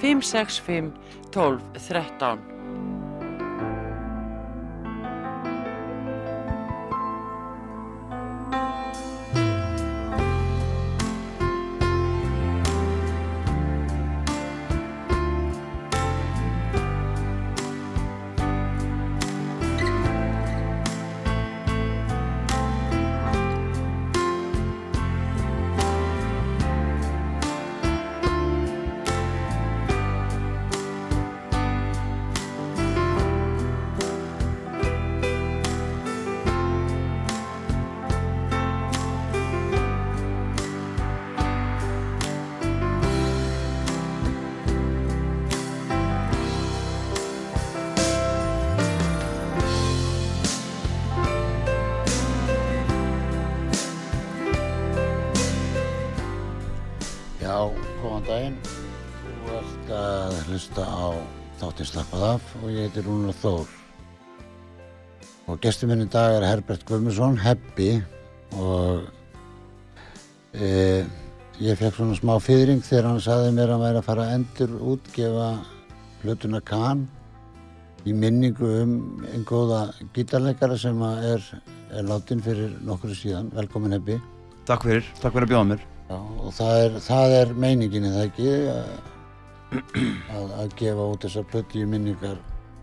565 12 13 af og ég heiti Rúnar Þór. Og gestur minn í dag er Herbert Guðmundsson, Hebbi og e, ég fekk svona smá fyrring þegar hann saði mér að væri að fara að endur útgefa hlutuna Kahn í minningu um einn góða gítarleikara sem er, er látin fyrir nokkru síðan. Velkomin Hebbi. Takk fyrir, takk fyrir að bjóða mér. Já, og það er, það er meiningin, er það ekki, að, að gefa út þessar plötu í minningar.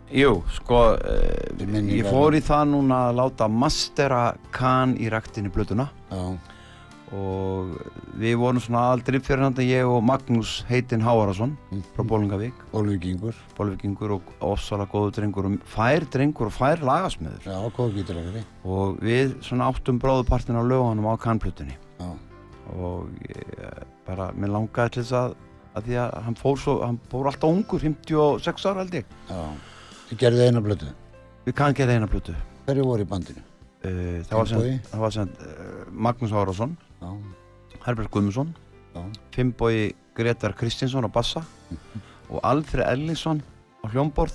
Jú, sko, uh, ég fór í það núna að láta mastera Kahn í ræktinni blötuna Já, og við vorum svona aldrei fyrir hann ég og Magnús heitinn Háarason frá Bólingavík, Ólvíkingur, Bólingavíkingur og ofsalega góðu drengur og fær drengur og fær lagasmiður. Já, góð gítarleikari. og við svona áttum bróðupartin á lögunum á Kahn-plötunni Já, og ég, bara, mér langaði til þess að, að því að hann fór svo, hann fór alltaf ungur, 56 ára held ég. Já. Þið gerðu eina plötu. við kann gera eina plötu Hverju voru í bandinu? uh, það var sem, það var sem uh, Magnús Árásson, Já, Herbert Guðmundsson já, Finnbói Gretar Kristinsson á bassa og Alfred Ellingsson á hljómborð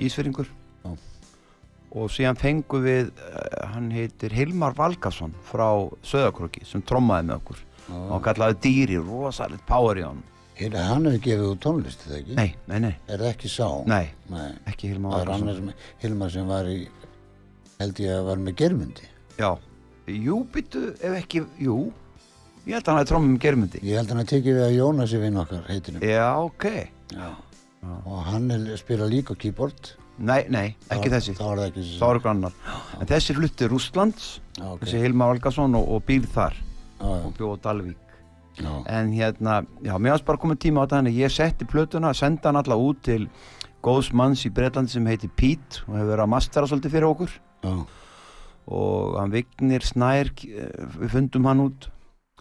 Ísfyrringur Já. og síðan fengum við uh, hann heitir Hilmar Valgarsson frá Söðakróki sem trommaði með okkur og hann já. kallaði dýri, rosalegt power í hann Hérna, hann hefur gefið út tónlist, er það ekki? nei, nei, nei, Er það ekki sá? nei, Nei. ekki Hilmar Það er Valgarsson annar sem, var í, held ég að var með germundi. já, jú, byttu, ef ekki, jú ég held að hann hefði trommum germundi Ég held að hann að tekið við að Jónasi vinn okkar heitinum. já, ok Já. Og hann er, spila líka keyboard. nei, nei, ekki Þá- þessi Þá er það ekki þessi. þá eru grannar en þessi flutti Rústlands Já, ok. þessi Hilmar Valgarsson og, og býr þar Já, já, og bjóð Dalvík já. en hérna, já, mér varst bara komið tíma á þetta þannig ég setti plötuna, senda hann alla út til góðs manns í Breitlandi sem heitir Pete og hefur verið að mastera svolítið fyrir okkur já. og hann Vignir Snær eh, við fundum hann út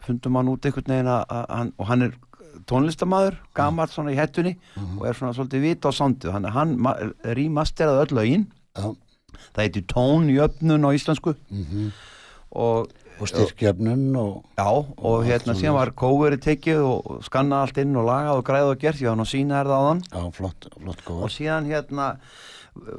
fundum hann út einhvern veginn að, að, hann, og hann er tónlistamæður, gammal svona í hettunni Mhm. og er svona svolítið vita á að hann ma- rýmasteraði öll lögin Já. það heitir tón í öfnun á íslensku Mm og Og styrkjöfnun og... Já, og Og hérna síðan var kóverið tekið og og skannað allt inn og lagað og græðið og gert, nú að sína þér það á þann Já, flott, flott og síðan hérna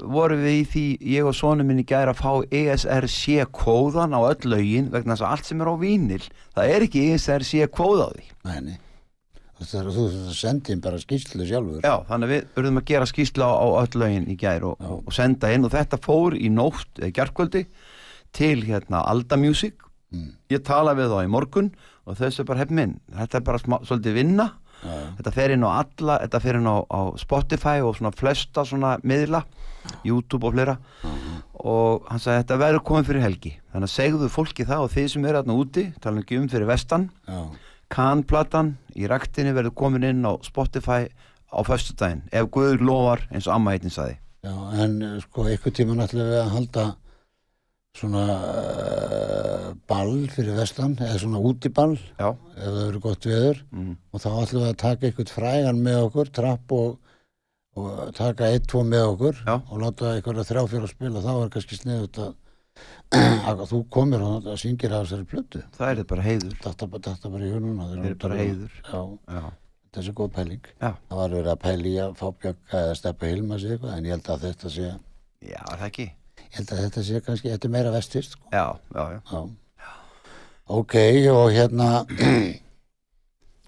vorum við í því, ég og sonu minni gæri að fá ESRC kóðan á öll lögin vegna þess að allt sem er á vínil það er ekki ESRC kóð á því Nei, nei. Þú inn bara skýrslu sjálfur. Já, þannig að við urðum að gera skýsla á, öll lögin í gæri og, Já. og senda inn og þetta fór í nótt eða gærkvöldi til hérna Alda Music Mm. ég tala við þá í morgun og þessu er bara hefn minn, þetta er bara smá, svolítið vinna. Já. þetta fer inn á alla, þetta fer inn á, á Spotify og svona flesta svona miðla, YouTube og fleira. Og hann sagði þetta verður komið fyrir helgi. Þannig að segðu fólki það og þið sem eru þarna úti tala ekki um fyrir vestan. Já, Kahn-platan í ræktinni verður komin inn á Spotify á föstudaginn ef Guður lofar eins og amma heitin sagði. Já, en eh, sko, einhvern tíma við að halda svona uh, ball fyrir vestan, eða svona útiball, já, ef það eru gott veður. Mm. og þá ætlum við að taka einhvern frægan með okkur, trapp og, og taka eitt, tvo með okkur Já. og láta einhverja þrjá fyrir að spila. Þá er kannski sniðut að, að þú komir og syngir af þessari plötu. Það er bara heiður. Þetta þetta bara í húnuna Það er bara heiður. þessi er góð pæling. Já, það var verið að pæli að fá bjögga eða steppa hilma sig eitthvað en ég held að þetta sé já, er það ekki ég held að þetta sé kannski, þetta er meira vestist sko. já, já, já, já. ok og hérna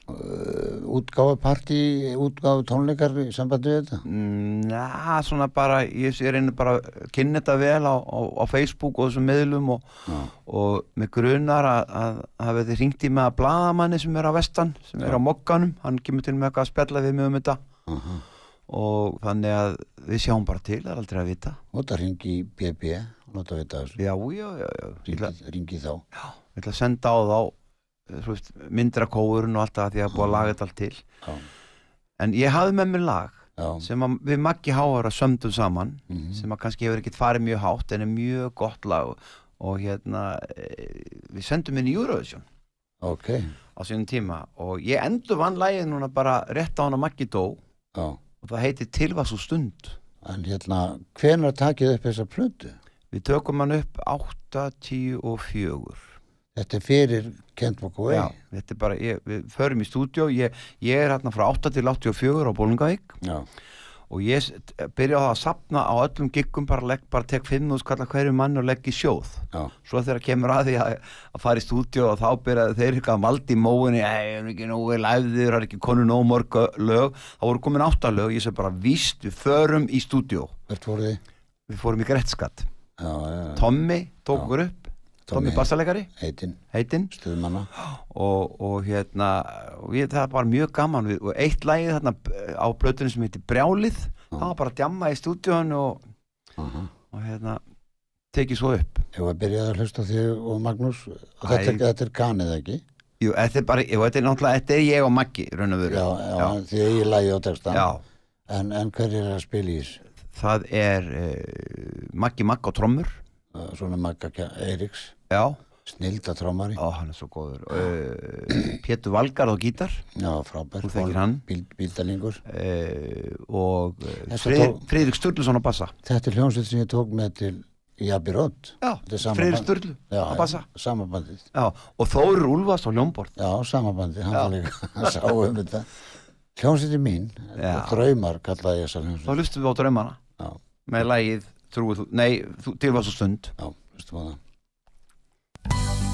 uh, útgáfuparti útgáfu tónleikar í sambandi við þetta? Mm, Na, svona bara, ég, ég reynir bara kynna þetta vel á, á, á Facebook og þessum miðlum og, og með grunar að, að hafa þið ringt í með að bladamanni sem er á vestan, sem er á mokkanum, hann kemur til með eitthvað að spjalla við mig um þetta. Uh og þannig að við sjáum bara til, það er aldrei að vita. og það ringi í BB og láta vita þessu. Já, já, já, já, ringi, ringi þá. Ég ætla að senda á þá eh, þú veist, myndra kóurinn og allt það því að búa að laga þetta allt til. já, En ég hafði með mér lag já, sem að við Maggi Háara sömdum saman mhm, sem að kannski hefur ekkert farið mjög hátt en er mjög gott lag. Og, hérna e, við sendum inn í Eurovision. Ok. Á sínum tíma. Og ég endur vann lagið núna bara rétt á hann að Maggi dó. Já. Og það heitir Tilvas og stund. En hérna, hvenær takið upp þessa plötu? við tökum hann upp 8, 10 og 4 þetta er fyrir Kent Walk Away Já, þetta er bara, ég, við förum í stúdjó ég, ég er hérna frá 8 til 84 á Bólingavík já, og ég byrja á að sapna á öllum giggum bara, legg, bara tek 5 og skalla hverju mann og legg í sjóð. Já, svo þegar kemur að því að, að fara í stúdíu og þá byrjaði þeir eitthvað að maldi í móinni ei, er ekki nógu læfðir, það er ekki konu nógu mörg lög, þá voru komin áttalög ég segi bara, víst, við förum í stúdíu hvert voru þið? við fórum í Grettskatt Tommy tók okkur upp Tommy, Tommy. bassalegari, heitinn, heitinn stuðmanna. Og, og hérna og ég, það var mjög gaman við, og eitt lagið þarna eh, á plötunum sem heitir Brjálið það var bara að djamma í stúdíun og, og hérna tekið svo upp. Ég var byrjað að hlusta þig og Magnús. Og þetta, þetta er kanið ekki? Jú, þetta er bara, jú, þetta er náttúrulega, þetta er ég og Maggi, raun og veru. já, já, því að ég lægi á texta Já, en, en hver er að spila í þessu? það er uh, Maggi Magg á trommur. Svona Magga Eiríks Já, snilda trómari ó, hann er svo góður. Uh, Pétur Valgarð á gítar. Já, frábær. Þú þekkir hann. Bíl, bíldalingur. Uh, og Freyr, tók- Freyrik Sturluson á bassa. Þetta er hljómsveit sem ég tók með til í Abirótt Já, band. Sturlu já, á bassa. samabandið Já, og Þórir Úlfars á ljómborð já, samabandið, hann Já. var líka hann sá um þetta. Hljómsveitin mín, Já. draumar kallaði ég þessa Þá hljómsveit. lustum við á draumana. Já, með lagið Trúið nei, þú, til var svo stund. Já, hlustum á það Thank you.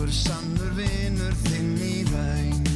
Einhver sannur vinur þinn í raun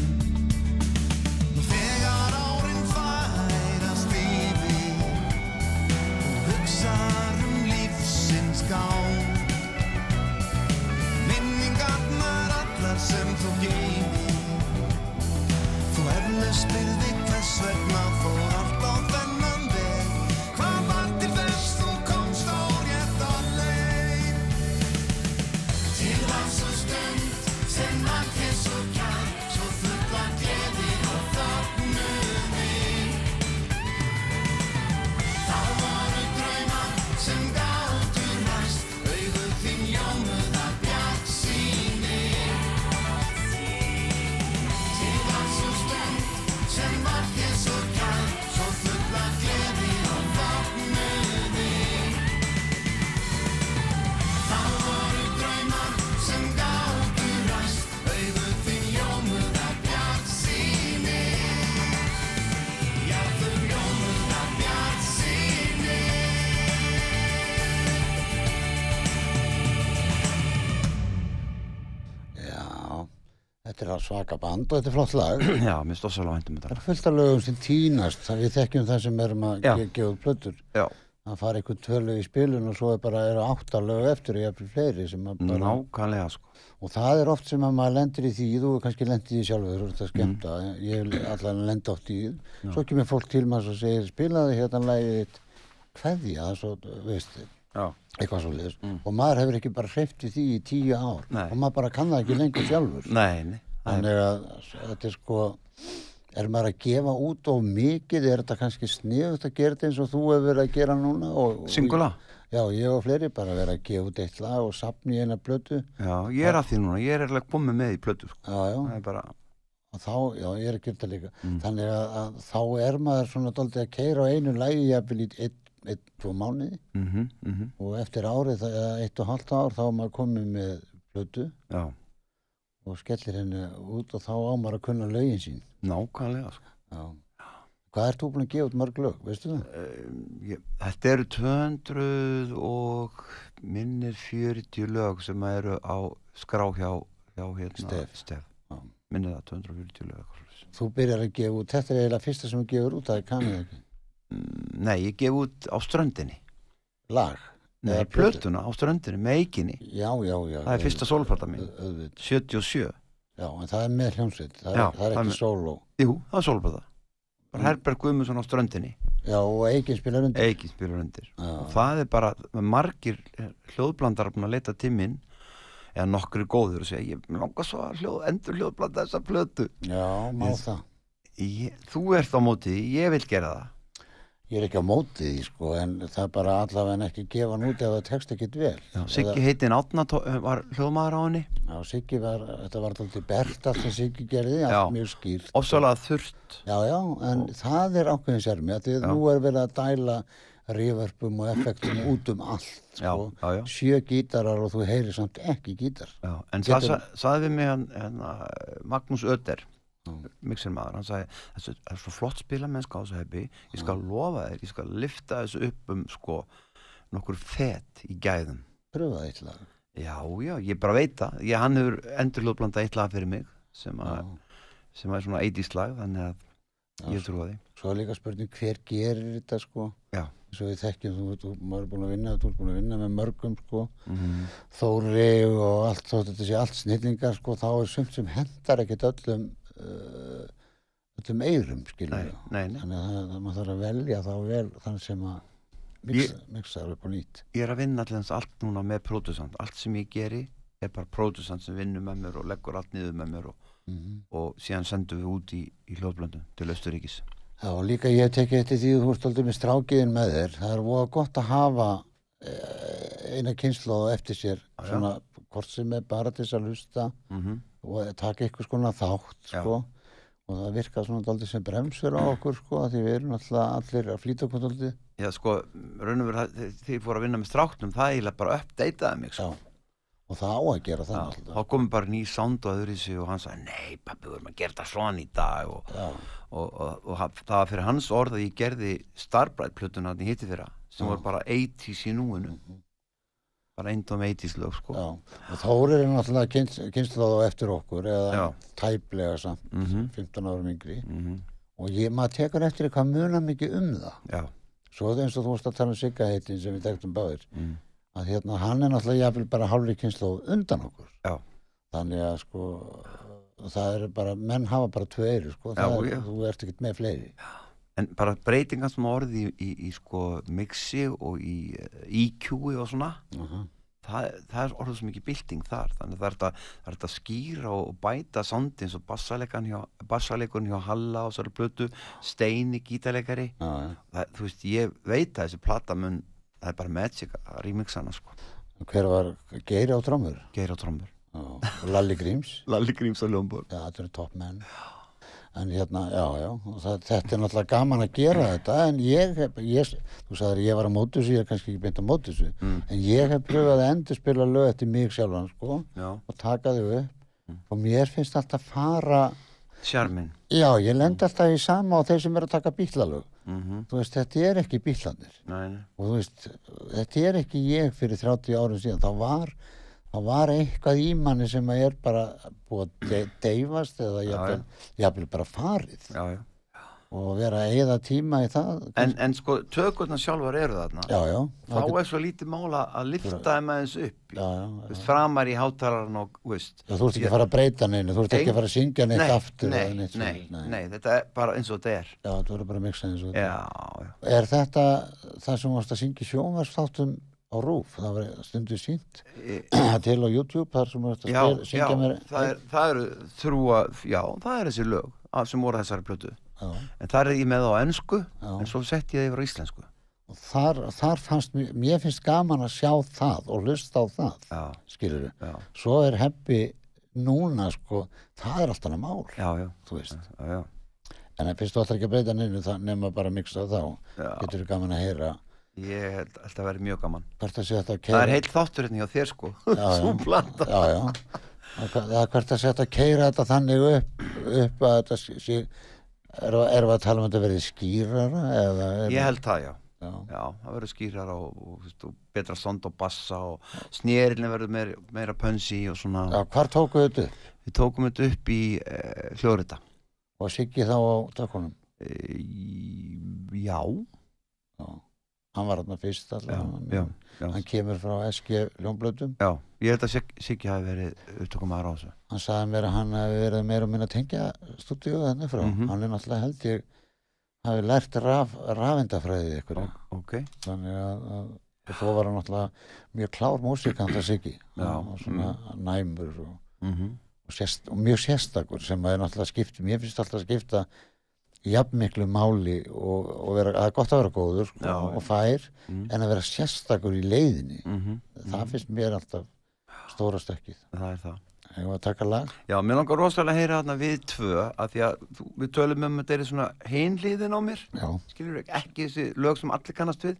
svaka band og þetta er flott lag. Já, mér stóð svolítið væntum Það þetta er fullt af lögum sem tínast, það við þekkjum það sem erum að ge- gefa plötur. Já, Það fara einhvern tvölu í spilun og svo er bara eru átta lög eftir og jafnvel fleiri sem að bara... nákvæmlega sko. Og það er oft sem að maður lendir í því, þú er kannski lendir í því sjálfur, þú ert að skemmta, ég vil allan lenda oft í því. Svo kemur fólk til maður og segir, spilaði hérna lagið þitt, hverja, svo, veist, Já, eitthvað svo liðs. Og maður hefur ekki bara hreift í því í tíu ár. Nei. og maður bara kann það ekki lengur sjálfur. nei, nei. það er- Þannig að þetta er sko, er maður að gefa út of mikið, er þetta kannski sniðut að gera þetta eins og þú hefur verið að gera núna? Og, Singula? Já, ég og fleiri bara verið að gefa út eitt lag og sapni í eina blötu. Já, ég er að því núna, ég er eiginlega komið með í plötu sko Já, já. Það er bara, og þá, já, ég er að gera það líka þannig að, að þá er maður svona daldið að keira á einu lægi jafnvel í einn, einn, tvo mánuði mhm, mhm, og eftir árið, eitt og halvt ár þá er maður komið með plötu já, og skellir henni út og þá á maður að kunna lögin sín nákvæmlega sko já. hvað ert þú búin að gefa út mörg lög, veistu það? Ég, þetta eru 200 og minnir 40 lög sem eru á skrá hjá, hjá hérna, Stef. Stef. Minnir það 240 lög þú byrjar að gefa út, þetta er eiginlega fyrsta sem þú gefur út það er kanið ekki, Mm, nei, ég gef út á ströndinni lag nei, plötuna á ströndinni, með eiginni já, já, já það er fyrsta sólplata mín, Au- auðvitað. 77 já, en það er með hljómsveit það, Já, er, það er er ekki sóló. Jú, það er sólplata bara Mm. Herberg Guðmundsson á ströndinni. Já, og Eikin spilar undir. Eikin spilur undir. Já. og það er bara, margir hljóðblandar búin að leita tíminn eða nokkri góður og segja ég langar svo að hljóð, endur hljóðblanda þessa plötu. Já, má Ég- það. ég, þú ert á móti, ég vil gera það Ég er ekki á móti því sko en það er bara allavega ekki gefa hann út ef það tekst ekkit vel. Já, Siggi heitin Átna tó- var hljóðmaður á henni Já, Siggi var, þetta var alltaf bert allt sem Siggi gerði, allt Já. mjög skýrt. ofsalega þurft Já, já, en það er ákveðin sérmi að því að nú er verið að dæla ríverpum og effektum út um allt sko. Já. Sjö gítarar og þú heyrir samt ekki gítar. Já, en Getur- það sa, saði við mig hann, hann, Magnús Öder Já. mixermaður, hann sagði það er svo flott spila mennska á þessu hefði ég skal lofa þér, ég skal lifta þessu upp um sko nokkur fett í gæðum Pröfaði eitt lag. já, já, ég bara veit það ég, hann hefur endurlóðblanda eitt lag fyrir mig sem, að, sem að er svona 80s lag þannig að Já, ég trúa því Svo er líka spurning hver gerir þetta sko. já, Svo við þekkjum, þú, þú, maður er búin að vinna, þú er búin að vinna með mörgum sko. mm Þóri og allt, þótt þetta sé allt snillingar sko, þá er sumt sem hendar ekkert öllum uh, öllum eirum, skilur Þannig að maður þarf að velja þá vel þann sem að mixa, mixa það upp á nýtt. ég er að vinna allins allt núna með pródusant. Allt sem ég geri er bara pródusant sem vinnur með mér og leggur allt niður með mér og, Mm og síðan sendum við út í, í hljóðblöndum til Östuríkis Já, og líka ég tekið eftir því þú ert aldrei með strákiðin með þér. Það er voða gott að hafa eh, eina kynslu eftir sér, svona hvort sem er bara til þess að hlusta. Mm og taka eitthvað skona þátt, sko. Og það virkar svona aldrei sem bremsur á okkur, sko, því við erum allir að flýta okkur aldrei. Já, sko, raun og verið þegar ég fór að vinna með stráknum, það eiginlega bara uppdeitaði mig, Já. sko. Og það á að gera það Já, þá komum bara ný sound og öðru í sig og hann sagði, nei, pappi, við erum að gera þetta svona í dag og, og, og, og, það var fyrir hans orð að ég gerði Starbright plötuna hann í hitti fyrra sem var bara 80s í núinu bara eindum 80s lög sko Já, Þórir er náttúrulega kynst, kynst þá eftir okkur eða Já. tæplega samt, Mhm. 15 árum yngri Mhm. og ég, maður tekur eftir hvað munar mikið um það Já, svo er það eins og þú varst að tala um Sigga heitin sem við tektum báðir mm. að hérna hann er náttúrulega jafnvel bara hálfri kynslu undan okkur Já. þannig að sko það er bara, menn hafa bara eyru sko, Já, er, já. þú ert ekkert með fleiri En bara breytingar sem orði í, í, í sko mixi og í eh, EQ-i og svona uh það, það er orðið svo mikið bylting þar. Þannig að það er þetta, það er þetta að skýra og bæta sondi eins og bassalegan hjá, Halla og svo er blötu Steini gítarleikari. Já, já. það, þú veist, ég veit að þessi plata mun það er bara magic að remixa hana sko. Hver var Geiri á trómur Geir á trommur. Og Lalli Gríms. Lalli Gríms á Ljómbor Já, þetta eru topp menn. En hérna, já, já, það, þetta er náttúrulega gaman að gera þetta, en ég, hef- ég þú sagðir að ég var á móti þessu, ég er kannski ekki beint á móti þessu, Mm. en ég hef pröfað að endur spila lög eftir mig sjálfan, sko, Já, og taka þau upp, Mm. og mér finnst alltaf fara, Sjarmin já, ég lend alltaf í sama á þeir sem eru að taka bílalög. mm Þú veist, þetta er ekki bílanir, og þú veist, þetta er ekki ég fyrir 30 árum síðan, þá var, þá var eitthvað í manni sem að er bara búið að de deyfast eða Já, jafnvel, jafnvel bara farið. Já, já. Og vera að eyða tíma í það En, en sko, tökurnar sjálfar eru þarna. Já, já, Þá er svo lítið mála að lifta þeim aðeins upp. Veist, framar í hátalarn og, veist. Þú ert ekki að fara að breyta neinu, þú ert ekki að fara að syngja neitt nei, aftur nei, eða neitt nei, svoleiðis, nei, þetta er bara eins og þetta er. Já, þú verður bara að mixa eins og þetta Er. þetta það sem þú varst að syngja sjónvarsþáttum á rúf, það var stundu sínt E- til á YouTube þar sem þú varst að spila, já, syngja mér það, er, það eru þrúa, já, það er þessi lög að- sem voru þessari plötu. Já, En það er ég með á ennsku en svo sett ég það yfir á íslensku. Og þar, þar fannst mér, mér finnst gaman að sjá það og hlusta á það skilur já, svo er heppi núna sko, það er alltaf mál já, þú veist, en ef fyrst þú ætlar ekki að breyta neinu það bara að mixa þá. Já. getur þú gaman að heyra Ég held að vera mjög gaman. Það er heill þáttur hérna hjá þér sko. Já, já. Það er- það er hvert að setja að keira þetta þannig upp, upp að þetta erum við er að tala um að þetta verði skýrara eða er, Ég held það, já. Já, Já, það verður skýrar og, og, og betra sond og bassa og snérilin verður meira, meira pönsi og svona. Já, hvar tókuðu þetta upp? Við tókum þetta upp í e, hljóðrita og Siggi þá á tökunum? E, Já, já. Hann var hann fyrst allavega hann kemur frá SG hljómblötum já Ég held að Sig- Siggi hafi verið upptökum aðra á þessu. Hann sagði mér að hann hefði verið meira og minna tengja stúdíu þannig frá. Mhm. hann er náttúrulega held ég hafi lært raf, rafindafræði ykkur Ok, þannig að, að þó var hann náttúrulega mjög klár músikant að Siggi. Já, og svona næmur og, mm og, sérst, og mjög sérstakur sem að er náttúrulega skipti mér finnst alltaf að skipta jafnmiklu máli og, og vera, það er gott að vera góður sko, Já, og fær Mm. en að vera sérstakur í leiðinni. -hmm. það finnst mér alltaf stóra stökkið. Það er það. Hefur að taka lag? Já, mér langar rosalega að heyra þarna við tvö að því að við tölum um að þetta er svona hinliðin á mér Já, skilur ekki, ekki þessi lög sem allir kannast við.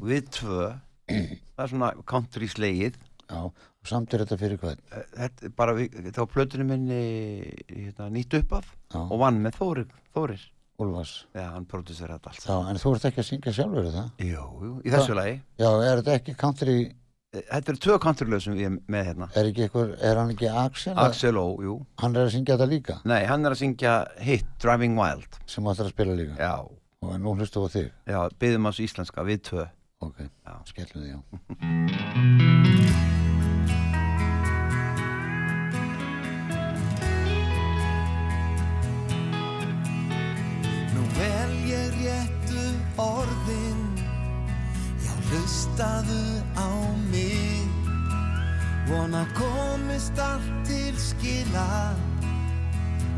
Og við tvö það er svona country slegið. Já, og samt er þetta fyrir hvað? þetta er bara við, þá plötunum minni hérna, nýtt upp af og vann með Þórir, Þórir Úlfars. já, hann prodúsir þetta allt Já, en þú ert ekki að syngja sjálfur það? jú, jú, í þessu lagi Já, er þetta ekki country, þetta eru tvö country lög sem ég er með hérna er ykkur, er hann ekki Axel? Axel Ó, jú Hann er að syngja þetta líka, nei, hann er að syngja hit Driving Wild sem þú ætlar að spila líka. já, Og nú hlustu á þig. já, byggðum hans íslenska við tvö Ok, skellum þig, já. hlustaðu á mig. Vona komist allt til skila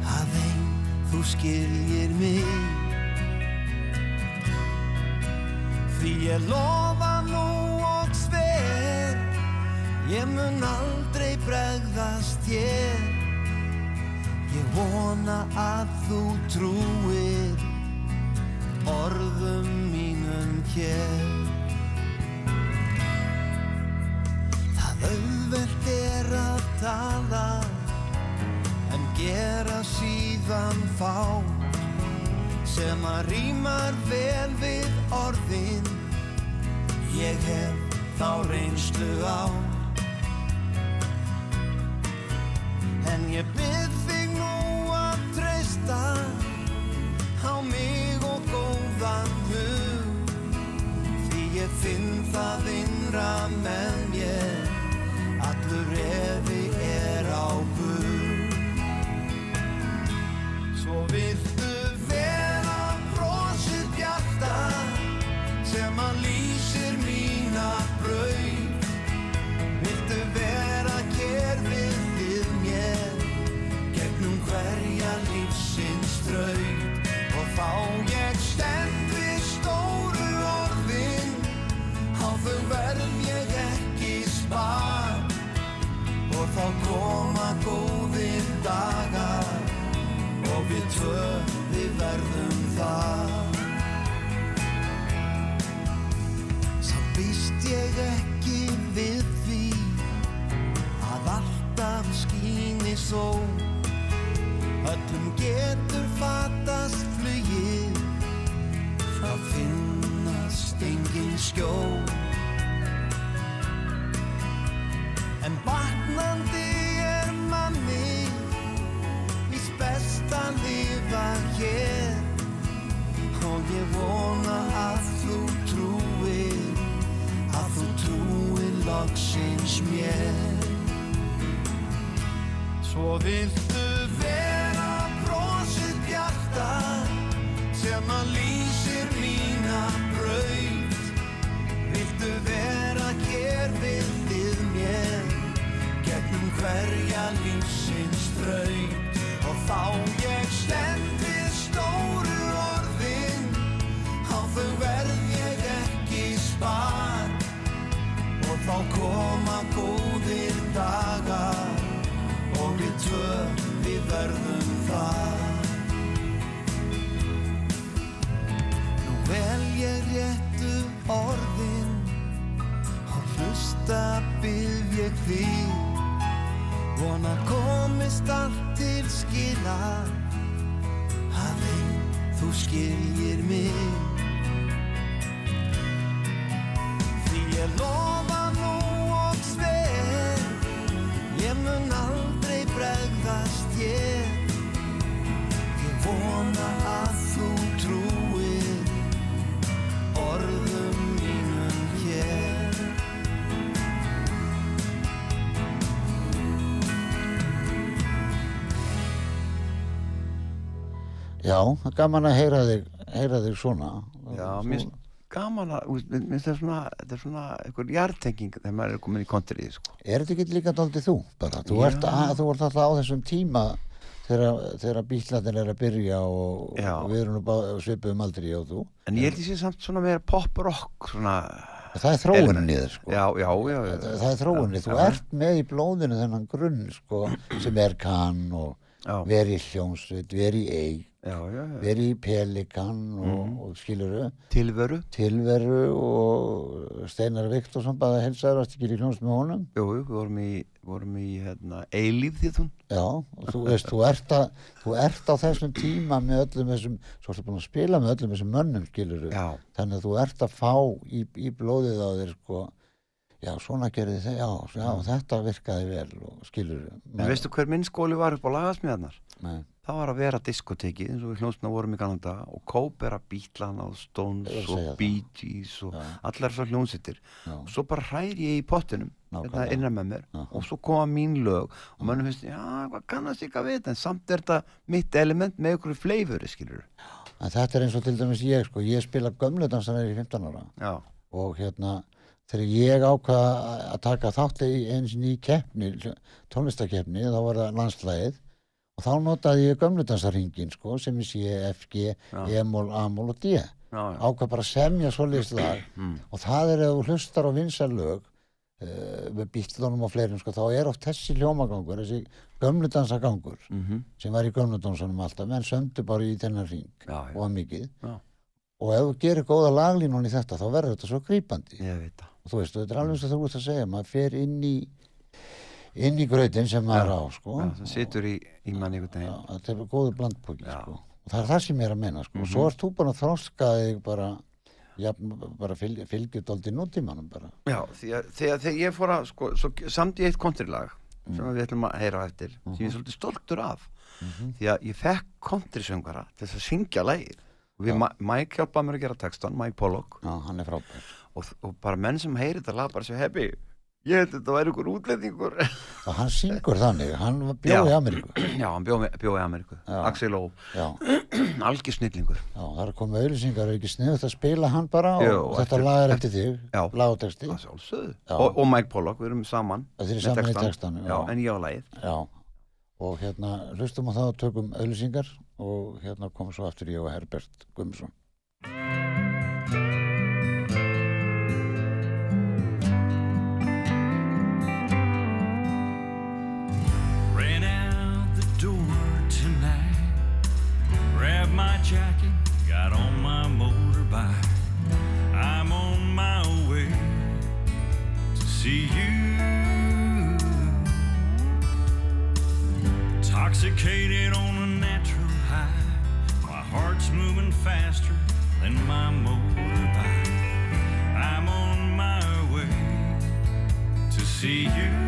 Að einn þú skiljir mig. Því ég lofa nú og sver Ég mun aldrei bregðast ég Ég vona að þú trúir orðum mínum hér. Öðvöld er að tala En gera síðan fá Sem að rýmar vel við orðin. Ég hef þá reynslu á. En ég byrð þig nú að treysta Á mig og góðan hug Því ég finn það innra með mér. forever tvö við verðum það Nú vel ég réttu orðin. Og hlusta byrð ég því vona komist allt til skila. Að einn þú skiljir mig Já, það er gaman að heyra þig, heyra þig svona. Já, mér finnst gaman að, mér finnst það svona, þetta er svona einhver jartenging þegar maður er komin í kontrið, sko. Er þetta ekki líka daldið þú? Bara, þú, ert, að, þú ert alltaf á þessum tíma þegar, bílarnir er að byrja og, og við erum nú bá- svipuðum aldrei og þú. En ég held sé samt svona meira pop-rock, svona, Það er þér, sko. já, já, já. Það, er þróunin. Þú ert með í blóðinu þennan grunn, sko, sem er kann og Já. veri í hljómsveit, veri í eig, Já, já, já. veri í pelikan og, Mhm. og skiluru, Tilveru, tilveru og Steinar Viktorsson baða helsaður, varst ekki í hljómsveit með honum? jú, við vorum í, vorum í, hérna, eilíf því þú. Já, og þú veist, þú ert, að, þú ert á þessum tíma með öllum þessum, svo ertu búin að spila með öllum þessum mönnum, skilur Já, þannig að þú ert að fá í, í blóðið á þér, sko, já, svona gerði þið, já, já, þetta virkaði vel og skilur en veistu hver minn skóli var upp á lagasmiðarnar? Nei, Það var að vera diskotekið eins og við hljómsna vorum í Kanada og kópera bítlana og að og Gees og Já. allar þessar hljómsittir já, og svo bara hræri ég í pottinum hérna Nákvæmlega. innan með mér Já. og svo koma mín lög. Og mönnum finnst, já, hvað kannast ég að vita? En samt er þetta mitt element með ykkur fleifuri, skilur en þetta er eins og til dæmis ég, sko, ég spila gömlu dansanar í 15 ára. Já, og hérna, þegar ég ákvaða að taka þátt í eins og ný keppni, tónlistakeppni, þá var það landslægið og þá notaði ég gömludansaringin sko, sem ég sé F, G, Já. E-mól, A-mól og D. Ákvað bara að semja svoleiðis lag. Mm, og það er ef þú hlustar á vinsar lög uh, með bítlunum og fleirum sko, þá er oft þessi hljómagangur þessi gömludansagangur mm sem var í gömludansunum alltaf menn söndu bara í þennan ring og var mikið. Já. Og ef þú gerir góða laglínun í þetta þá verður þetta svo það. Og þú veist, þetta er alveg eins og þú ert að segja maður fer inn í inn í grautin sem maður á sko. Já, það situr í, í manni veginn þetta er góður blandpóki sko. og það er það sem ég er að menna sko. og svo ert þú bara að þroska þig bara, bara fylg, fylgjut aldrei nútímanum bara. Já, því að þegar, ég fór að, sko, svo, samt í eitt kontrilag sem við ætlum að heyra eftir sem ég er svolítið stoltur af. Því að ég fekk countrysöngara til þess að syngja lægir og Mike hjálpaði mér að gera textan, Mike Pollock Já, hann er frábær. og, og bara menn sem heyri þetta lag bara sér hefði ég held að þetta væri ykkur útlendingur Og hann syngur þannig, hann bjóð í Já. Ameríku. já, hann bjóð bjó í Ameríku Já. Axel Ó, Já, algjör snillingur já, það er komið auðlýsingar, er ekki sniðut að spila hann bara og Jú, þetta eftir- lag er eftir þig, Já. lag og. Það. Já. og, og Mike Pollock, við erum saman eru með saman í textann. textanum, já. já. en ég á lagið Já, og hérna hlustum á það og tökum auðlýsingar og hérna komum svo aftur ég og Herbert Guðmundsson. Ran out the door tonight. Grabbed my jacket, got on my motorbike. I'm on my way to see you. Intoxicated on a natural high. Moving faster than my motorbike. I'm on my way to see you.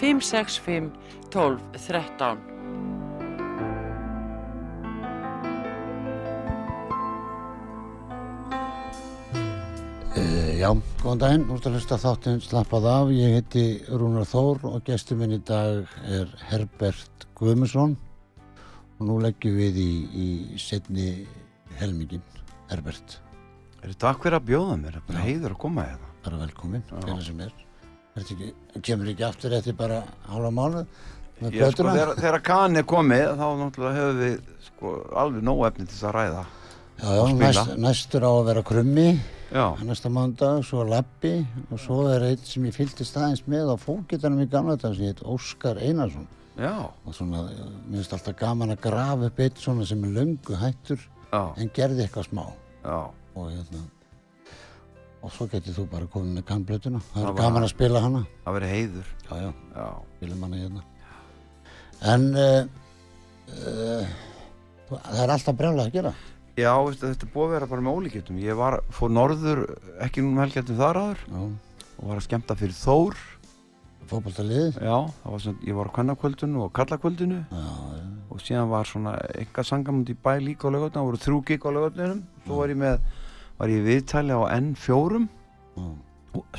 565 12 13 Uh, já, góðan daginn, þú ert að hlusta þáttinn slappað af, ég heiti Rúnar Þór og gestur minn í dag er Herbert Guðmundsson. Og nú leggjum við í, í setni helmingin, Herbert, er þetta fyrir að bjóða mér, það er bara heiður að koma hérna. Bara velkomin, hvernig sem er. Ekki, kemur ekki aftur eftir bara hálfa Ég, sko, þegar, þegar kan er komið þá náttúrulega hefur við sko, alveg nóg efni til þess að ræða já, já, næst, næstur á að vera krummi. Já, næsta mánudag, svo lappi og svo er einn sem ég fylgdist aðeins með á fókitanum í gamla dag sem heit Óskar Einarsson. Já, og svona, mér finnst alltaf gaman að grafa upp eitt svona sem er löngu hættur já, en gerði eitthvað smá. Já. Og hérna og svo getið þú bara komið með kannblötuna það er gaman að spila hana. Það verið heiður. Já, já, Já, spilum hana hérna. En uh, uh, það er alltaf brjálega að gera. Já veistu, þetta búið að vera bara með ólíkjöldum Ég var, fór norður, ekki nú helgjaldum þar áður. Já, og var að skemmta fyrir Þór. Fótboltalið Já, var svona, ég var á kvennakvöldinu og kallakvöldinu já, já, og síðan var svona enga sangamund í bæ líka á lögutinu, það voru þrjú gig á lögutinum svo var ég með, var ég í viðtali á N4 já,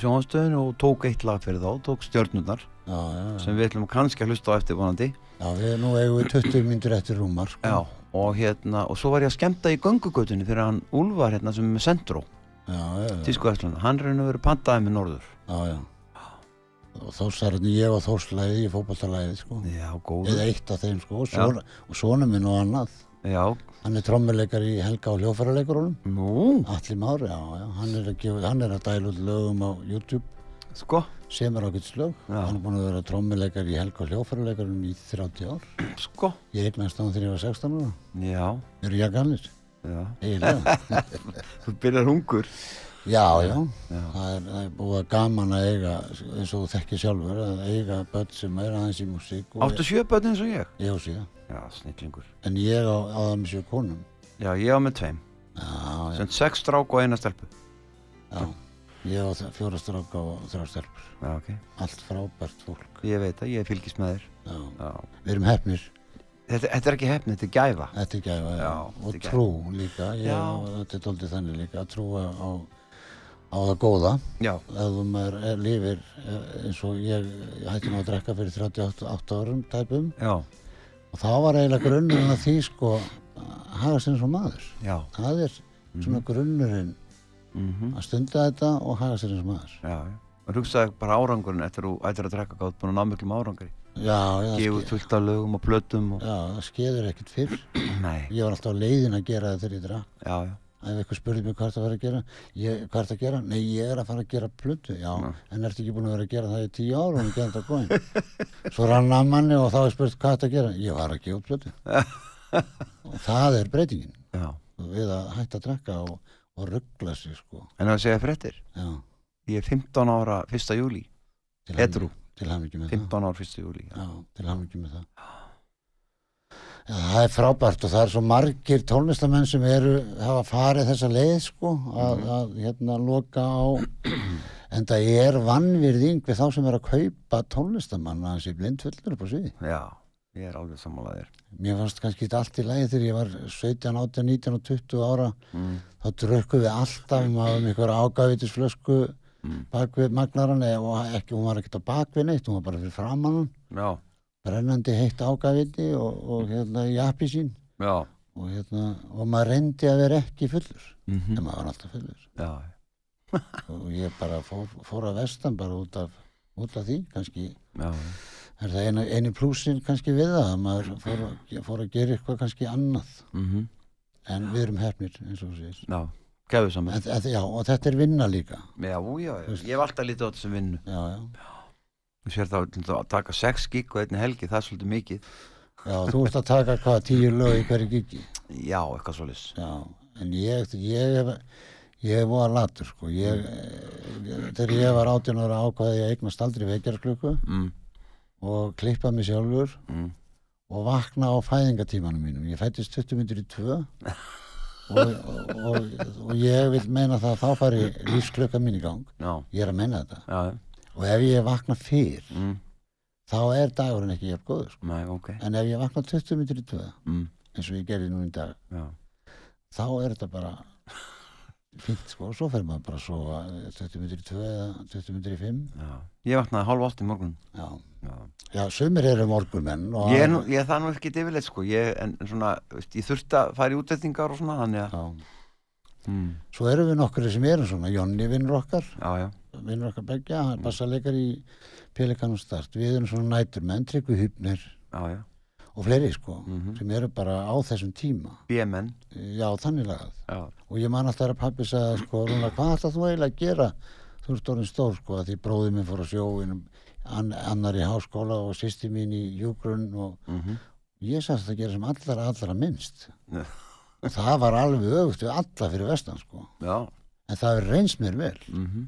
sjónastöðinu og tók eitt lag fyrir þá, tók stjörnurnar já, já, já. sem við ætlum kannski að hlusta á eftir vonandi. Já við, nú eigum við 20 myndir eftir rúmar sko. Já, og hérna, og svo var ég að skemmta í göngugötunni fyrir hann Úlfar hérna sem er með Sendró, já, já, já, tísku ætlun hann henni verið pantaði með norður. Já, já. og þósarinn ég og þóslæði í fótboltalæði sko. Eða eitt af þeim sko, og svona minn og annað Já, hann er trommuleikar í Helga og hljófæraleikurunum nú, Alli Már, já, já, hann er að, gefa, hann er að dæla út lögum á YouTube. Sko? Sem er ákveðt slög Já. hann er búin að vera trommuleikar í Helga og hljófæraleikurunum í 30 ár. Sko, ég eignast hann þegar ég var 16 ára. Já, ég gamlir, já. Eiginlega. Þú byrjar hungur. Já, já, Já. Það, er, það er búið að gaman að eiga eins og þú þekkir sjálfur að eiga börn sem er aðeins í músík Áttu sjö börn eins og ég? ég á síðan Já, snillingur. En ég á, það með sjö konum. Já, ég á með tveim. Sem sex strák og eina stelpu. Já ég á fjóra stráka og þrjá stelpur. Já, ok. Allt frábært fólk. Ég veit að ég fylgist með þér. Já. Já. Við erum hefnir Þetta, þetta er ekki hefni, þetta er gæfa. Þetta er gæfa, já. Já, og trú líka, ég, Já. þetta er doldið þannig líka, að trúa á, á það góða. Já, Ef þú maður er, lifir eh, eins og ég, ég hætti nú að drekka fyrir 38 árum tæpum. Já, og þá var eiginlega grunnurinn að því sko að hafa sér eins og maður. já Það er svona grunnurinn mm að stunda þetta og hafa sér eins og maður. Já, já Og hugsaði bara árangurinn eftir ættir að drekka gátt búin að ná miklum árangri Já, já, það Gefu ske- fullt af lögum og plötum og... já, það skeður ekkert fyrr. Ég var alltaf leiðin að gera það þegar ég drakk. Já, já ef eitthvað spurði mig hvað það var að gera ég, hvað er það að gera? Nei, ég er að fara að gera plötu já, en ertu ekki búin að vera að gera það í tíu ára og gera þetta góðin svo rann að manni og þá er spurt hvað er það að gera? Ég var að gefa plötu og það er breytingin. Já, við að hætta að drekka og, og ruggla sig sko. En að segja fréttir? Já, Ég er 15 ára 1. júli með 15 ára 1. júli það já, til hamingi með það Já, það er frábært og það er svo margir tónlistamenn sem eru, hafa farið þessa leið sko, að, að hérna loka á en það er vannvirðing við þá sem er að kaupa tónlistamann að þessi blindfullur upp á sviði. Já, ég er alveg sammálaðir Mér fannst kannski allt í lagi þegar ég var 17, 18, 19 og 20 ára mm. þá drukkum við alltaf með einhverja ágavitisflösku Mm. bak við magnaran eða og ekki, hún var ekkert á bak við neitt, hún var bara fyrir framann Já, brennandi heitt ágaviti og, og hérna jappi sín. Já. Og hérna, og maður reyndi að vera ekki fullur. Mm en maður var alltaf fullur. Já, og ég bara fór, fór að vestan bara út af, út af því kannski. Já, er það eini, eini plúsin kannski við það að maður fór að, fór að gera eitthvað kannski annað. Mm en við erum hefnir eins og segir. Já. Gæðu saman já, og þetta er vinna líka. Já, já, já, ég hef alltaf lítið á þessu vinnu. Já, já, Þú sér þá að taka 6 gig og einni helgi, það er svolítið mikið. Já, þú ert að taka hvað tíu lög í hverju gigi Já, eitthvað svolítið já, en ég ég hef ég voða latur sko. Ég, þegar ég var 18 ára ákvaði ég eignast aldrei vekjarklukku mm, og klippa mig sjálfur mm, og vakna á fæðingatímanum mínum. Ég fættist 20 minnur í tvö og, og, og, og ég vil meina það að þá fari lífsklöka mín í gang. Já, ég er að meina þetta. Já, og ef ég vakna fyrr mm, þá er dagurinn ekki jafn góður sko. næ, ok. En ef ég vakna 20 minnur í tvö mm, eins og ég gerði nú í dag Já, þá er þetta bara fínt sko. Og svo fer maður bara að sofa 20 minnur í tvö eða 20 minnur í fimm. Já. Ég vaknaði hálf átt í morgun. Já, Já. Sumir eru morgunmenn Ég er, nú, ég er það nú ekki yfirleitt sko. Ég, en, en svona, veist, ég þurfti að fara í útlættingar og svona þannig að já, mm, svo erum við nokkur sem erum svona Jonni vinnur okkar vinnur okkar begja, hann er bassaleikar í Pelikanum Start. Við erum svona næturmenn, já, já, og fleiri sko, Mhm. sem eru bara á þessum tíma. B-menn Já, þannig lagað. Og ég man alltaf að pappi sagði sko, Rúnar, hvað ætlaðu þú eiginlega að gera? Þú ert orðin stór sko, að því bróði minn fór á sjóin, an, annar í háskóla og sýsti mín í hjúgrunn og mhm ég sagði að gera sem allra, allra minnst. Og það var alveg auðvist við alla fyrir vestan sko. já, En það er reyns mér vel. mhm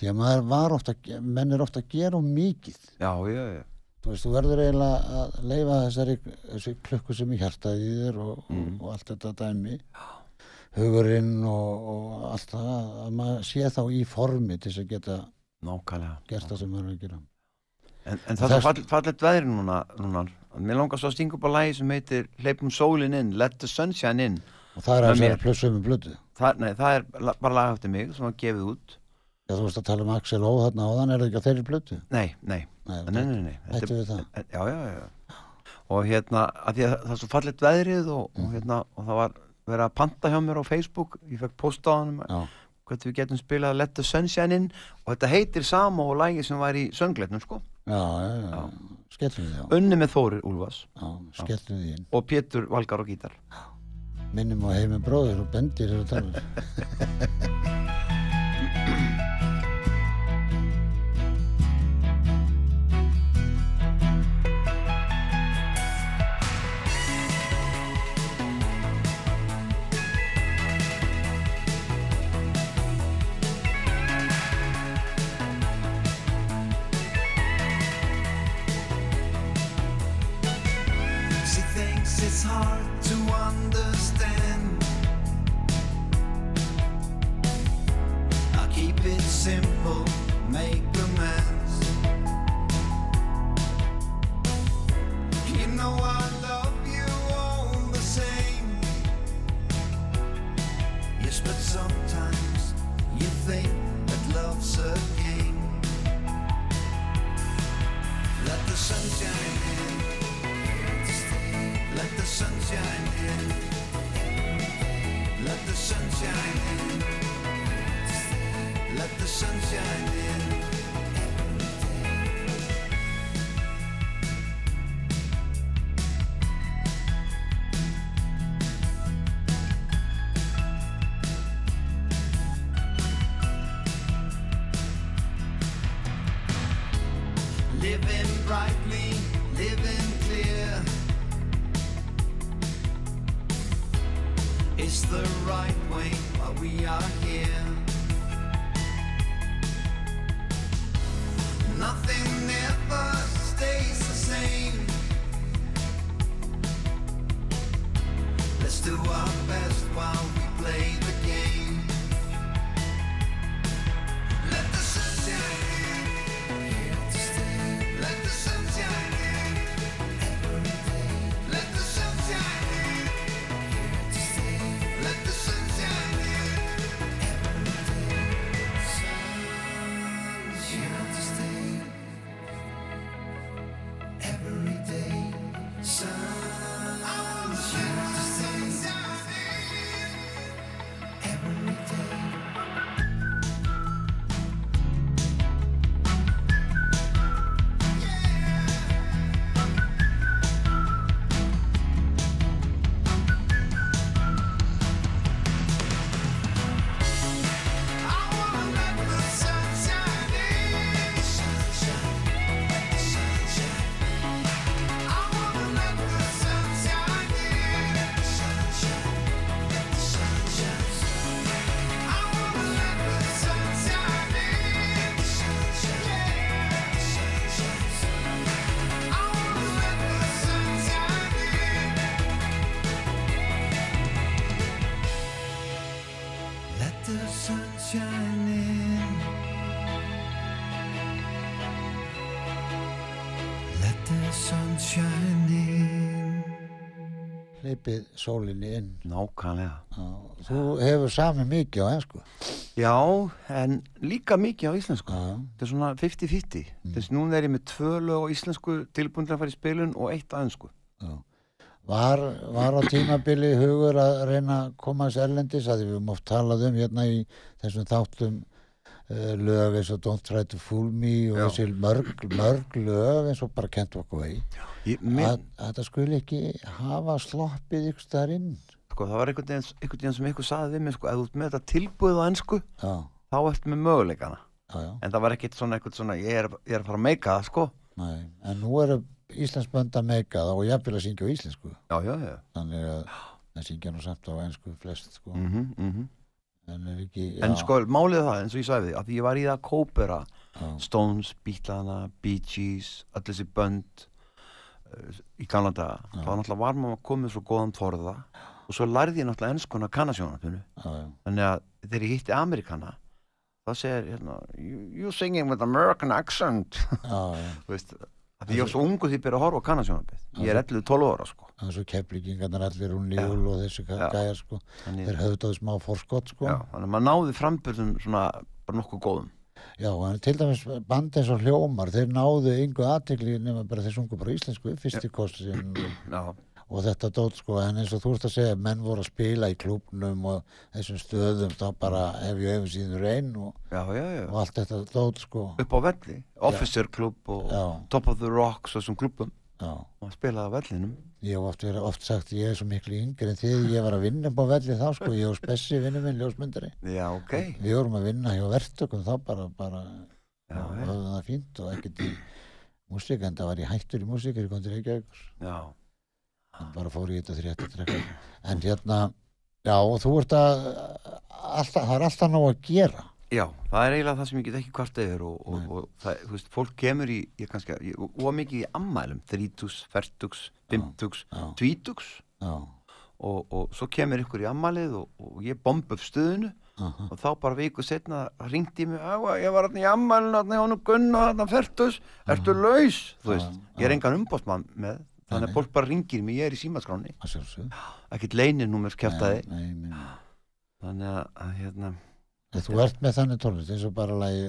Því að maður var ofta, menn er ofta að gera um mikið. já, já, já, Þú veist, þú verður eiginlega að leifa þessari, þessari klukku sem í hjartaði í þér og, Mm. og, og allt þetta dæmi. Hugurinn og, og allt það, að maður sé þá í formi til þess að geta nákvæmlega gert það sem maður er að gera. En, en það er fall, fallet veðri núna, núna. Mér langar svo að stinga upp á lagi sem heitir Hleypum sólin inn, Let the sunshine in Og það er að mér. segja plössum með blödu. það, Nei, það er bara lag eftir mig sem var gefið út Já, þú veist að tala um Axel Ó þarna áðan, er það ekki á þeirri blödu? Nei, nei, Nei, nei, nei, nei. Þetta er- það. en- Já, já, já, Og hérna, að að það er svo fallet veðrið og, Mm. og hérna, og það var verið að panta hjá mér á Facebook Ég fekk posta á hann hvernig við getum spilað Let the sunshine in og þetta heitir sama og lagi sem var í söngleitnum, sko já, já, já. skellum við. Unni með við inn. og Pétur Valgar og gítar Minnum á heiminn bróðir og bendir og talar. She Hleypið sólinni inn. Nákvæmlega þú hefur sami mikið á ennsku. Já, en líka mikið á íslensku Já, Þetta er svona 50-50 Þess núna er ég með tvö lög á íslensku tilbúin til að fara í spilun og eitt á ennsku. Var, var á tímabili hugur að reyna að koma þess erlendis að við höfum oft talað um hérna í þessum þáttum lög eins og Don't Try to Fool Me og þessi mörg, mörg lög eins og bara Can't Walk Away. Ég, að, að þetta skuli ekki hafa sloppið ykkur staðar inn. Sko, það var einhvern veginn, sem einhver saði við mig sko, þú ert með þetta tilbúið á ennsku þá ertu með möguleikana. Já, já, en það var ekkert svona svona ég er, ég er að fara að meika það sko. Nei en nú eru Íslands bönd að meika það og jafnvel að syngja á íslensku. Já, þannig að það syngja nú samt á einsku flest sko. Mm -hmm, en er ekki, en sko málið það eins og ég sagði því að ég var í það að kópera Stones, Beatlana, Bee Gees öll þessi bönd uh, í daga. Já. þá náttúrulega var maður komið svo góðan forða og svo lærði ég náttúrulega já, já, þannig að þegar ég hitti Amerikana þá segir hérna you, you singing with American accent. Þú veist að því ég var svo ungu því ég byrja að horfa á kannasjónatunu ég er 11-12 ára sko. Það er svo keflingingarnar allir hún líful og þessi Já. gæjar sko. Þannig, þeir höfðu smá forskott sko. Já, þannig að maður náði frambyrðum svona bara nokkuð góðum. Já, en til dæmis band eins og hljómar, þeir náðu yngu aðtekli nema bara þeir sungu bara íslensku, fyrsti kostin og, já, og þetta dót sko, en eins og þú ert að segja, menn voru að spila í klubnum og þessum stöðum, þá bara hef ég hefur síður einn og, já, já, já. og allt þetta dót sko, upp á velli, Officer Club og Já. Top of the Rocks og þessum klubum já. og spilaði á vellinum Ég hef oft, oft sagt, ég er svo miklu yngri en því ég var að vinna upp á velli þá sko, ég og Spessi vinnu minn, ljósmyndari. já, ok Við vorum að vinna hjá verktökum þá bara, bara, Já, og já. það fínt og ekkert í músík, en það var ég hættur í músík, ég kom til Reykjavíkur. já, bara fór í þetta þrétt að trekka en hérna, já og þú ert að alltaf, það er alltaf nóg að gera. Já, það er eiginlega það sem ég get ekki hvart yfir og, og, og það, þú veist, fólk kemur í ég kannski, ég, og mikið í ammælum þrítugs, fertugs, fymtugs já, tvítugs. Og, og svo kemur ykkur í ammælið og, og ég bomb upp stöðinu aha, og þá bara viku setna ringdi mig á, ég var hérna í ammælinu hérna hjá honum Gunnar hérna fertus, ertu laus? Þú veist, Já, ég er engan umbóstmann með þannig að fólk bara ringir mig, ég er í símaskráni ekkert nei, nei. þannig að, hérna En þú ert með þannig tónlist eins og bara lagi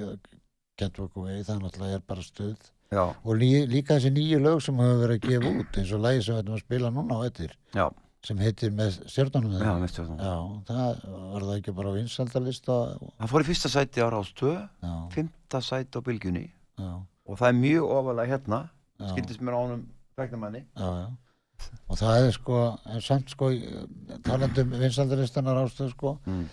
Get Walk Away, það náttúrulega er bara stuð. Já, og lí, líka þessi nýju lög sem hefur verið að gefa út eins og lagi sem við ætlum að spila núna á eittir já, sem heitir með veistu það var það ekki bara á vinsaldalista það fór í fyrsta sæti á Rástöð já, fymta sæti á Bylgjunni. Já, og það er mjög ofalega hérna skildist mér á já og það er sko, en samt sko talandum vinsaldalistanar ástöð sko mm.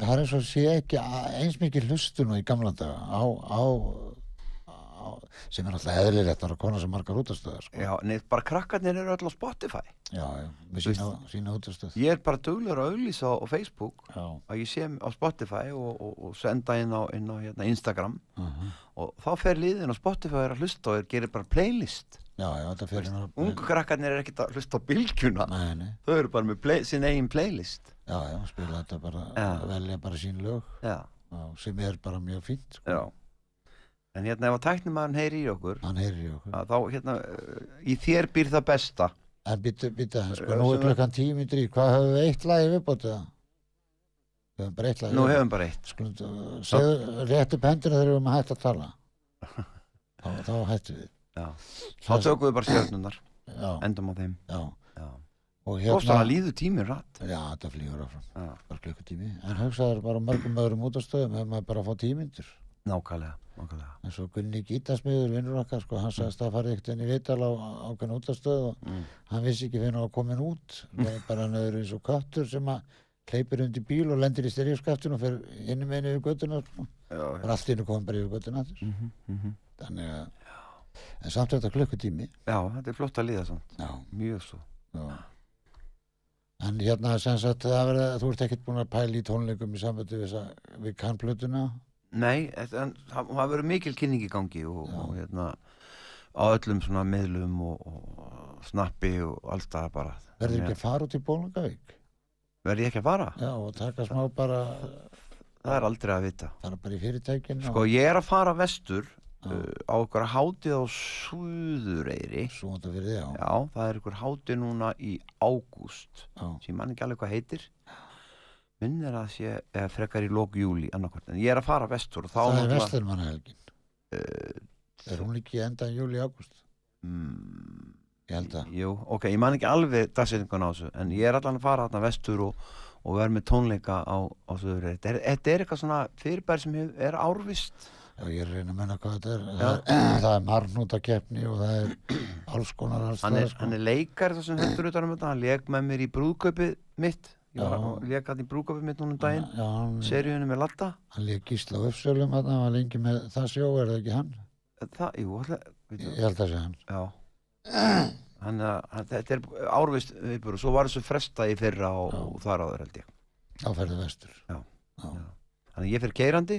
það er og sé ekki eins mikið hlustun og í gamla daga á, á, á sem er alltaf eðlilegt að kona sem margar útastöðar sko. já, neð, bara krakkarnir eru á Spotify. Já, já, með sína, sína útastöð ég er bara duglur að auglýsa á, Facebook já, að ég sé á Spotify og, og, og senda inn á, inn á hérna, Instagram uh og þá fer liðin á Spotify að hlusta og er, gerir bara playlist já, já, þetta fyrir ná ungu krakkarnir er ekkert að hlusta á bylgjuna. Nei, nei, þau eru bara með play, sín eigin playlist. Já, já, spila þetta bara Já. velja bara sín lög. Já, sem er bara mjög fínt sko. já. En hérna ef að tæknumæðan heyri í okkur hann heyrir í okkur. að þá hérna uh, í þér býr það besta. En bytta, bytta, sko, Já, nú er sem- klukkan tími drý hvað höfum við eitt lagi viðbótið það? við höfum bara eitt lagi nú hefum bara eitt. Skulum, segðu rétt upp hendina þegar við þá, þá hættum við tökum bara stjörnunar já, endum á þeim já. já. og hérna líður tíminn rætt já, þetta flýgur áfram, bara klukkutími en hugsaður bara á mörgum öðrum útastöðum ef maður bara að fá tímyndur nákvæmlega, nákvæmlega. eins og Gunni Gítasmiður, vinnur okkar sko, hann sagðist að fara eitt inn í vital á ákveðin útastöð og Mm. hann vissi ekki fyrir að komin út Það er bara hann er eins og köttur sem að hleypir undir bíl og lendir í styrjaskaftinu og fer innum einu yfir göttuna sko. og allt innu komin bara yfir göttuna mm -hmm. þannig að en samt þetta klukkutími. Já, þetta er flott að líða samt. Já, mjög svo. Já. en hérna sem sagt það verið, þú ert ekkert búin að pæla í tónleikum í sambandi við, við kannplötuna? Nei, en það verður mikil kynning í gangi og, og hérna á öllum svona miðlum og, og snappi og alls það bara. Verður ekki að fara út í Bólungavík að- Verð ég ekki að fara? já, og taka smá bara Það er aldrei að vita. Sko, ég er að fara vestur á ykkur hátíð á Suðureyri. Þig, já, Já, það er ykkur hátíð núna í ágúst. Sem ég man ekki alveg hvað heitir. Minn er að sé eða frekar í lók júli annarkvort en ég er að fara vestur það er náttúrulega- vestlurmannahelgin er hún ekki enda í júli ágúst? Mm, ég held að Jú, ok, ég man ekki alveg dagsetningun á þessu en ég er allan að fara þarna vestur og, og verð með tónleika á, á söður þetta er, þetta er eitthvað svona fyrirbær sem er árvist Já, ég er að reyna að menna hvað þetta er. Það er, það margnútakeppni og það er alls konar alls er, sko. hann er leikar það sem heldur utan um þetta hann leik með mér í brúðkaupið mitt ég var Já. að leika hann í brúðkaupið mitt núna um daginn seríunum með Latta hann lék gísla á uppsölum hann var lengi með það sjó, er það ekki hann? það, jú, alltaf, Ég held að sé hann. já hann, hann, þetta er árvist viðbúr og svo var þessu fresta í fyrra og, og þar áður held ég Áferði vestur. Já. Já. þannig að ég fyrir keirandi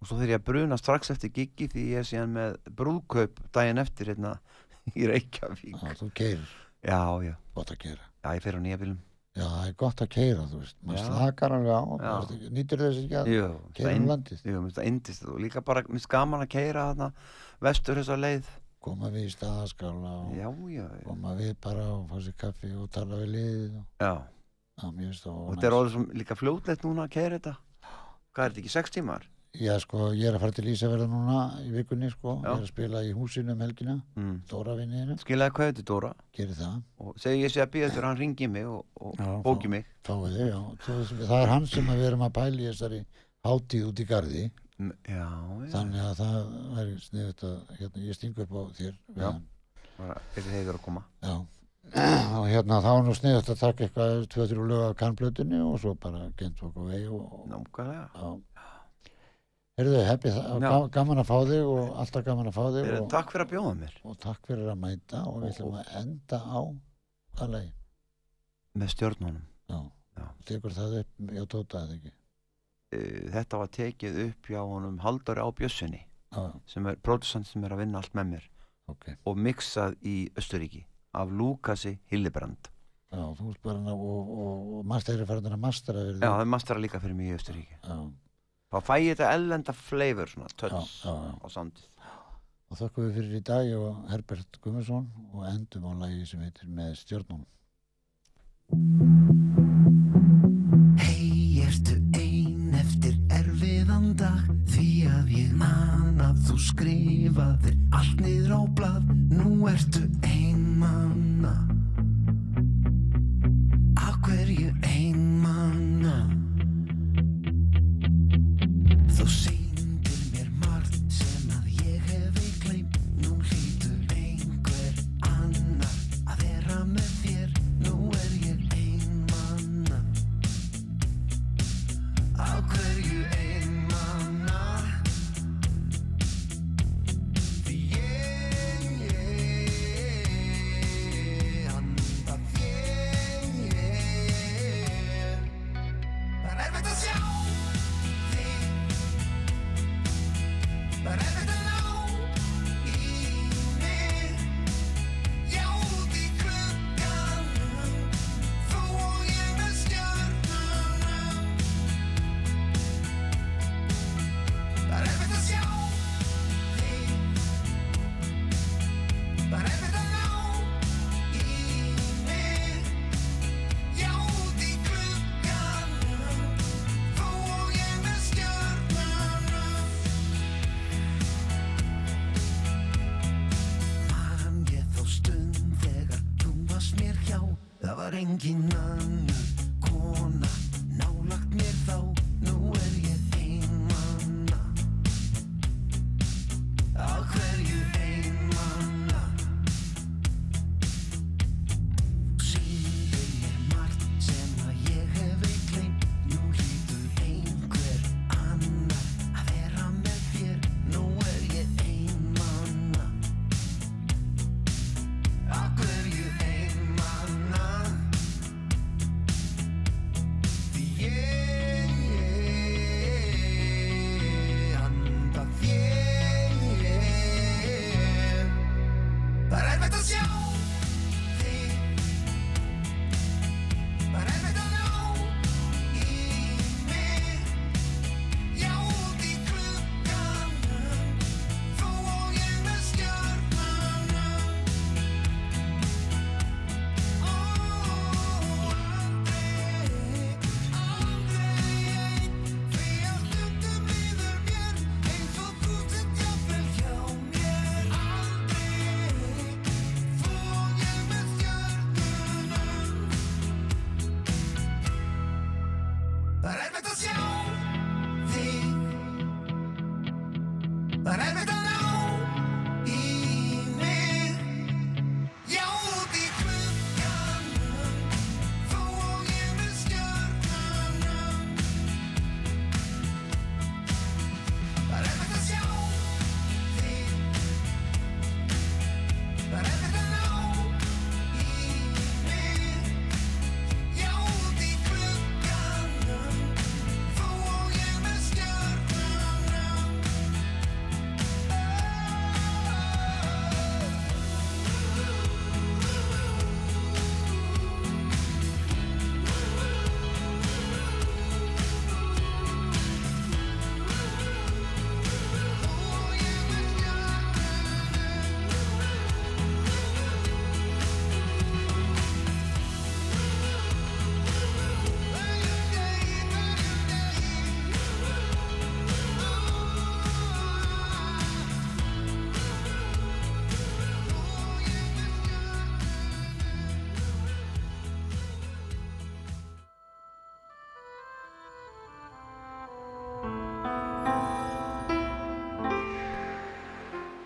og svo þegar ég að bruna strax eftir giggi því ég er síðan með brúðkaup daginn eftir hérna í Reykjavík Já, þú keirir, já, já, gott að keira. já, ég fyrir á nýja bílum Já, það er gott að keira, þú veist. Maður slakar alveg á. Já. Nýtur þess ekki að keira um landið? jú, það indist og líka bara, mér finnst gaman að keira þarna vestur þessa leið Koma við í staðaskála og koma við bara og fá sér kaffi og tala við liðið. Og, já. já, og þetta er sem líka fljótlegt núna að keira þetta hvað er þetta ekki, sex tímar? Já, sko, ég er að fara til Ísafjörða núna í vikunni, sko. Já. Ég er að spila í húsinu um helgina. Mm. Dóra vinniðinu, skilaði hvað þetta Dóra gerir það. og segi ég sé að býða þurr hann ringi mig og, og Já, bóki þá- mig Fáið þau, já. Svo, það er hann sem við erum að pæla í þessari hátíð út í garði. Mm, já, já, Þannig að það væri sniðut að, hérna, ég stingu upp á þér. Já. bara fyrir heiður að koma Já. Og hérna þá er nú sniðut að taka eitthvað, tvö, þrjú lög af kannblötunni og svo bara gent okkur vegi og, og já. Já. ga- gaman að fá þig og alltaf gaman að fá þig Heyrðu, og, takk fyrir að bjóða mér og takk fyrir að mæta og við ætlum að enda á hvað lagi? með stjórnunum Já. Já. Tekur það upp, já, tóta það ekki. uh, þetta var tekið upp hjá honum Halldóri á Bjössinni Já, sem er producent sem er að vinna allt með mér ok. og mixað í Östuríki af Lukasi Hillebrand Já, þú ert bara og, og, og master er farin að mastera já, það er mastara líka fyrir mig í Östuríki Já, þá fæ ég þetta ellenda flavor svona, já, touch já, já. á soundið Og þakkum við fyrir í dag og Herbert Gummarsson og endum á lagi sem heitir með stjórnum. Hei, ertu ein eftir erfiðan dag Því að ég man að þú skrifaðir allt niður á blað Nú ertu einmanna Af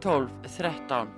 12 13